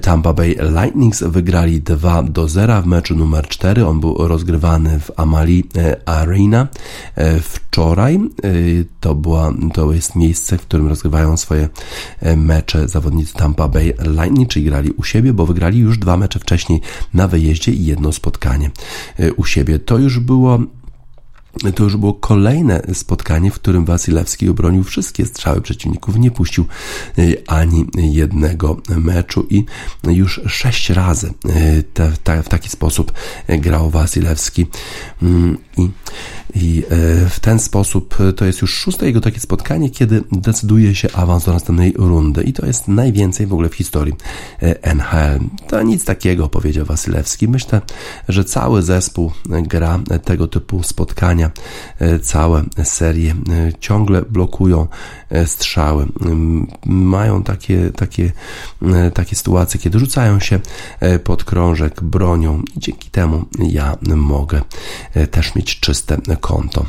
Tampa Bay Lightnings wygrali 2 do 0 w meczu numer 4. On był rozgrywany w Amali e, Arena e, wczoraj. E, to, była, to jest miejsce, w którym rozgrywają swoje mecze zawodnicy Tampa Bay Lightning, czyli grali u siebie, bo wygrali już dwa mecze wcześniej na wyjeździe i jedno spotkanie u siebie. To już było to już było kolejne spotkanie, w którym Wasilewski obronił wszystkie strzały przeciwników, nie puścił ani jednego meczu i już sześć razy te, w taki sposób grał Wasilewski mm, i i e, w ten sposób e, to jest już szóste jego takie spotkanie, kiedy decyduje się awans do następnej rundy. I to jest najwięcej w ogóle w historii e, NHL. To nic takiego, powiedział Wasylewski. Myślę, że cały zespół gra tego typu spotkania, całe serie ciągle blokują strzały. Mają takie, takie, takie sytuacje, kiedy rzucają się pod krążek bronią i dzięki temu ja mogę też mieć czyste konto.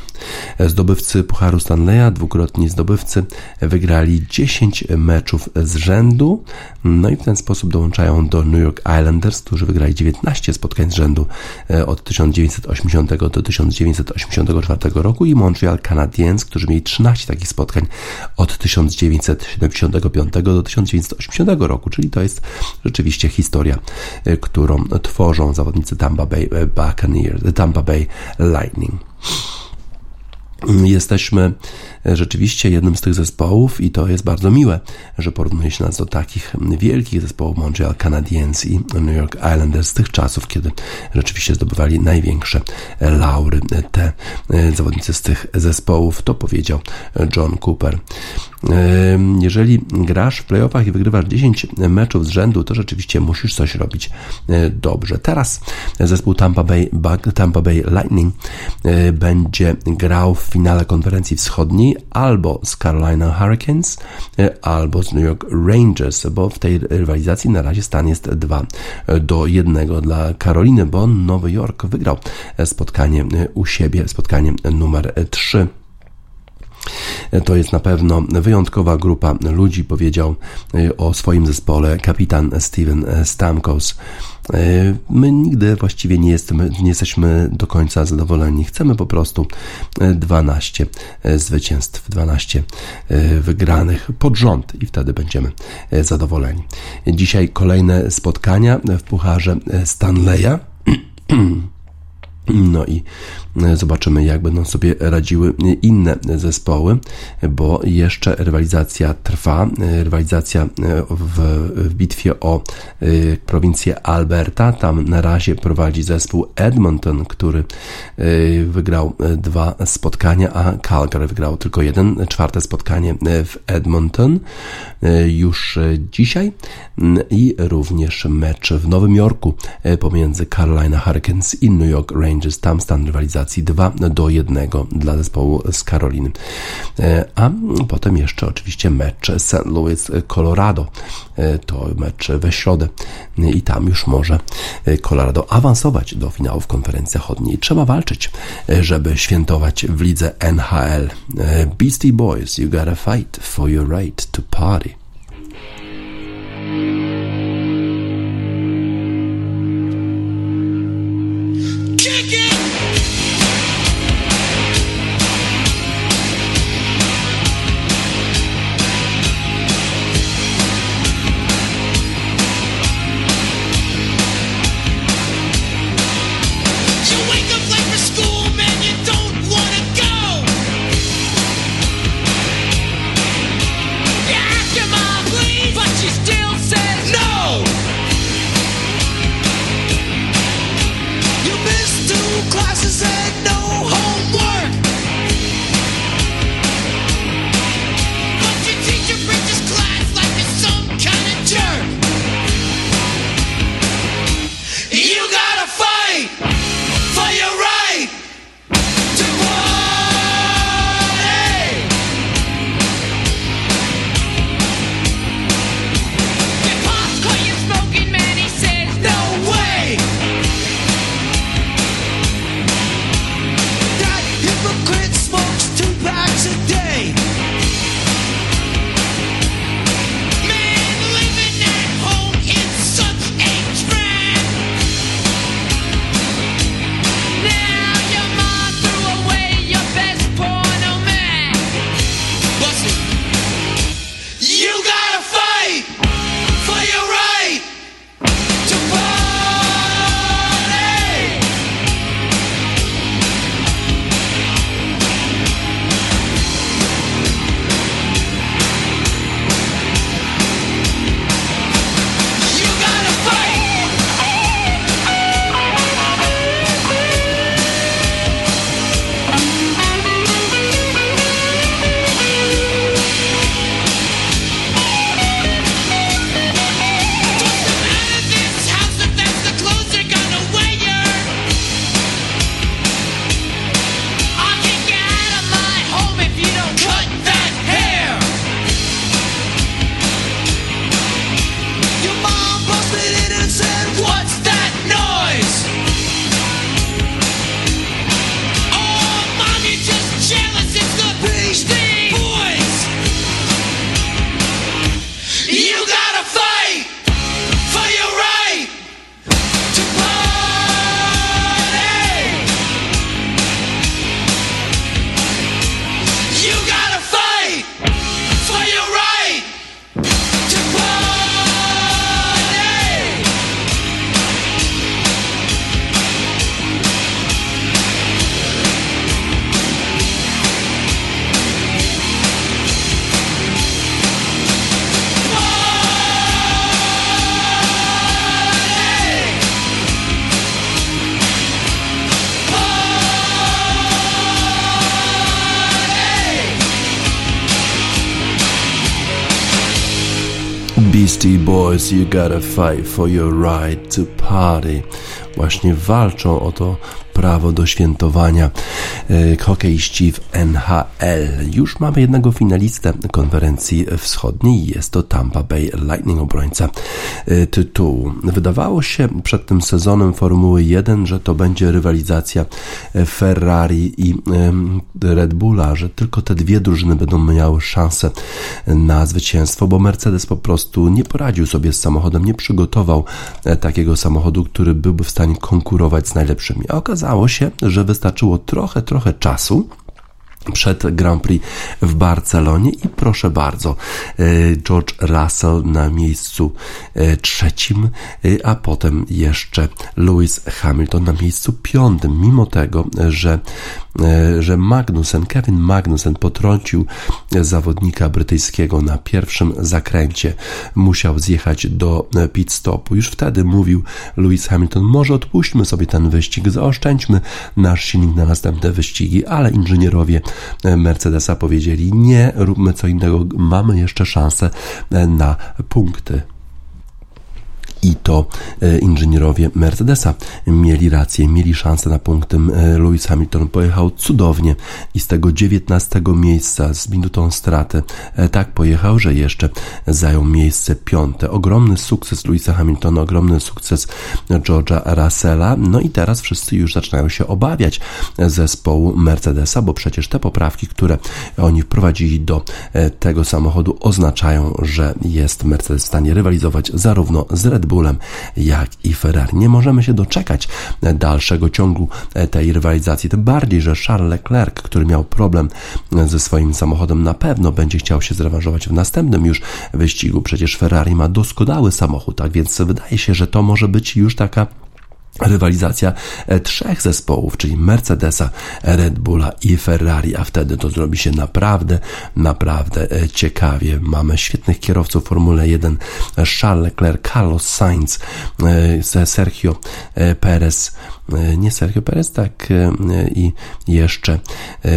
Zdobywcy Pucharu Stanleya, dwukrotni zdobywcy, wygrali 10 meczów z rzędu, no i w ten sposób dołączają do New York Islanders, którzy wygrali 19 spotkań z rzędu e, od 1980 do 1984 roku i Montreal Canadiens, którzy mieli 13 takich spotkań od 1975 do 1980 roku, czyli to jest rzeczywiście historia, e, którą tworzą zawodnicy Tampa Bay Buccaneers, Tampa Bay Lightning. Jesteśmy rzeczywiście jednym z tych zespołów i to jest bardzo miłe, że porównuje się nas do takich wielkich zespołów Montreal Canadiens i New York Islanders z tych czasów, kiedy rzeczywiście zdobywali największe laury te zawodnicy z tych zespołów, to powiedział John Cooper. Jeżeli grasz w playoffach i wygrywasz 10 meczów z rzędu, to rzeczywiście musisz coś robić e, dobrze. Teraz zespół Tampa Bay, Tampa Bay Lightning e, będzie grał w finale konferencji wschodniej albo z Carolina Hurricanes, e, albo z New York Rangers, bo w tej rywalizacji na razie stan jest 2 do 1 dla Karoliny, bo Nowy Jork wygrał spotkanie u siebie, spotkanie numer 3. To jest na pewno wyjątkowa grupa ludzi, powiedział e, o swoim zespole kapitan Steven Stamkos. E, my nigdy właściwie nie, jesteśmy, nie jesteśmy do końca zadowoleni. Chcemy po prostu 12 e, zwycięstw, 12 wygranych pod rząd i wtedy będziemy zadowoleni. Dzisiaj kolejne spotkania w Pucharze Stanleya. No i e, zobaczymy, jak będą sobie radziły inne zespoły, bo jeszcze rywalizacja trwa. E, rywalizacja e, w, w bitwie o prowincję Alberta. Tam na razie prowadzi zespół Edmonton, który wygrał dwa spotkania, a Calgary wygrał tylko jeden. Czwarte spotkanie w Edmonton już dzisiaj i również mecz w Nowym Jorku pomiędzy Carolina Hurricanes i New York Rangers Rangers. Tam stan rywalizacji 2 do 1 dla zespołu z Karoliny. E, a potem jeszcze oczywiście mecz St. Louis Colorado. E, to mecz we środę i tam już może Colorado awansować do finałów konferencji zachodniej. Trzeba walczyć, żeby świętować w lidze NHL. E, Beastie Boys, you gotta fight for your right to party. You gotta fight for your right to party. Właśnie walczą o to prawo do świętowania hokeiści w NHL. Już mamy jednego finalistę konferencji wschodniej. Jest to Tampa Bay Lightning, obrońca e, tytułu. Wydawało się przed tym sezonem Formuły 1, że to będzie rywalizacja Ferrari i Red Bulla, że tylko te dwie drużyny będą miały szansę na zwycięstwo, bo Mercedes po prostu nie poradził sobie z samochodem, nie przygotował takiego samochodu, który byłby w stanie konkurować z najlepszymi. A okazało się, że wystarczyło trochę, trochę czasu przed Grand Prix w Barcelonie i proszę bardzo, e, George Russell na miejscu e, trzecim, e, a potem jeszcze Lewis Hamilton na miejscu piątym, mimo tego, że że Magnussen, Kevin Magnussen potrącił zawodnika brytyjskiego na pierwszym zakręcie. Musiał zjechać do e, pit stopu. Już wtedy mówił Lewis Hamilton, może odpuśćmy sobie ten wyścig, zaoszczędźmy nasz silnik na następne wyścigi, ale inżynierowie e, Mercedesa powiedzieli, nie, róbmy co innego, mamy jeszcze szansę na punkty i to e, inżynierowie Mercedesa mieli rację, mieli szansę na punktem. Lewis Hamilton pojechał cudownie i z tego 19 miejsca z minutą straty e, tak pojechał, że jeszcze zajął miejsce piąte. Ogromny sukces Louisa Hamiltona, ogromny sukces George'a Russella. No i teraz wszyscy już zaczynają się obawiać zespołu Mercedesa, bo przecież te poprawki, które oni wprowadzili do e, tego samochodu oznaczają, że jest Mercedes w stanie rywalizować zarówno z Red Bull Jak i Ferrari. Nie możemy się doczekać dalszego ciągu tej rywalizacji, tym bardziej, że Charles Leclerc, który miał problem ze swoim samochodem, na pewno będzie chciał się zrewanżować w następnym już wyścigu. Przecież Ferrari ma doskonały samochód, tak więc wydaje się, że to może być już taka rywalizacja e, trzech zespołów, czyli Mercedesa, Red Bulla i Ferrari, a wtedy to zrobi się naprawdę, naprawdę e, ciekawie. Mamy świetnych kierowców Formuły 1, Charles Leclerc, Carlos Sainz, e, Sergio Perez, nie Sergio Perez, tak i jeszcze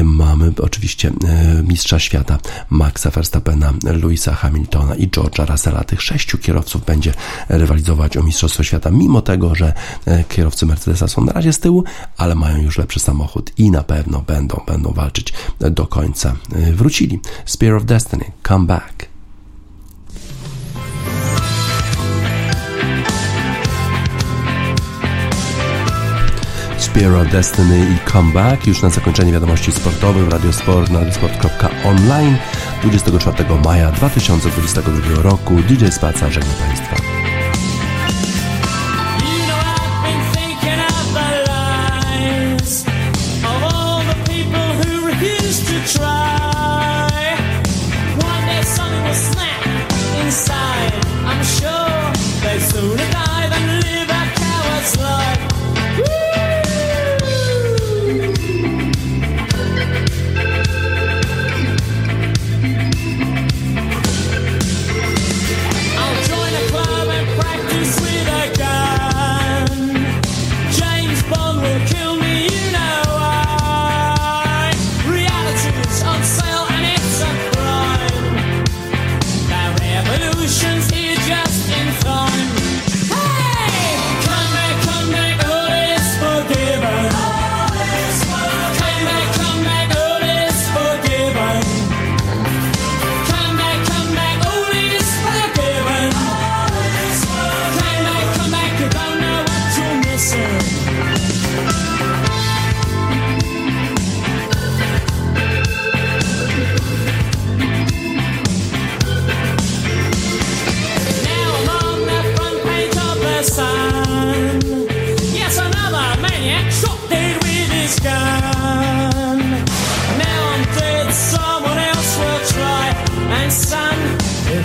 mamy oczywiście mistrza świata Maxa Verstappena, Louisa Hamiltona i George'a Russella. Tych sześciu kierowców będzie rywalizować o mistrzostwo świata, mimo tego, że kierowcy Mercedesa są na razie z tyłu, ale mają już lepszy samochód i na pewno będą, będą walczyć do końca. Wrócili. Spear of Destiny, come back. Spear Destiny i Comeback. Już na zakończenie wiadomości sportowych Radio Sport na radiosport.online 24 maja 2022 roku. DJ Spaca żegna Państwa.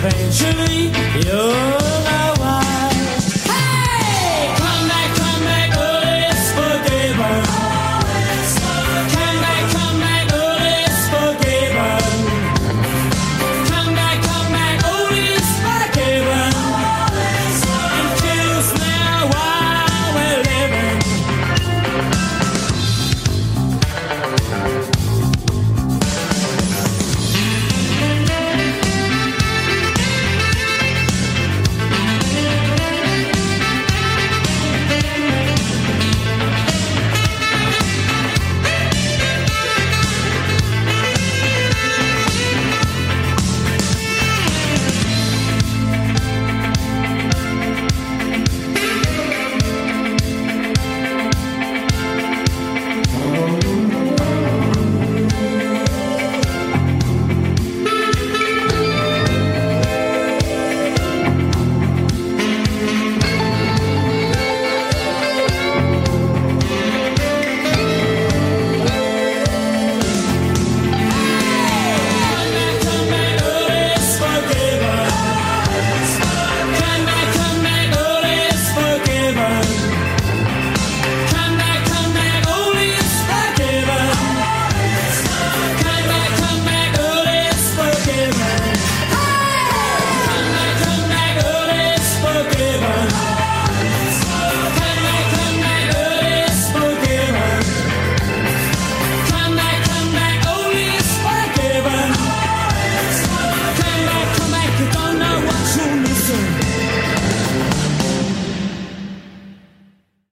veins.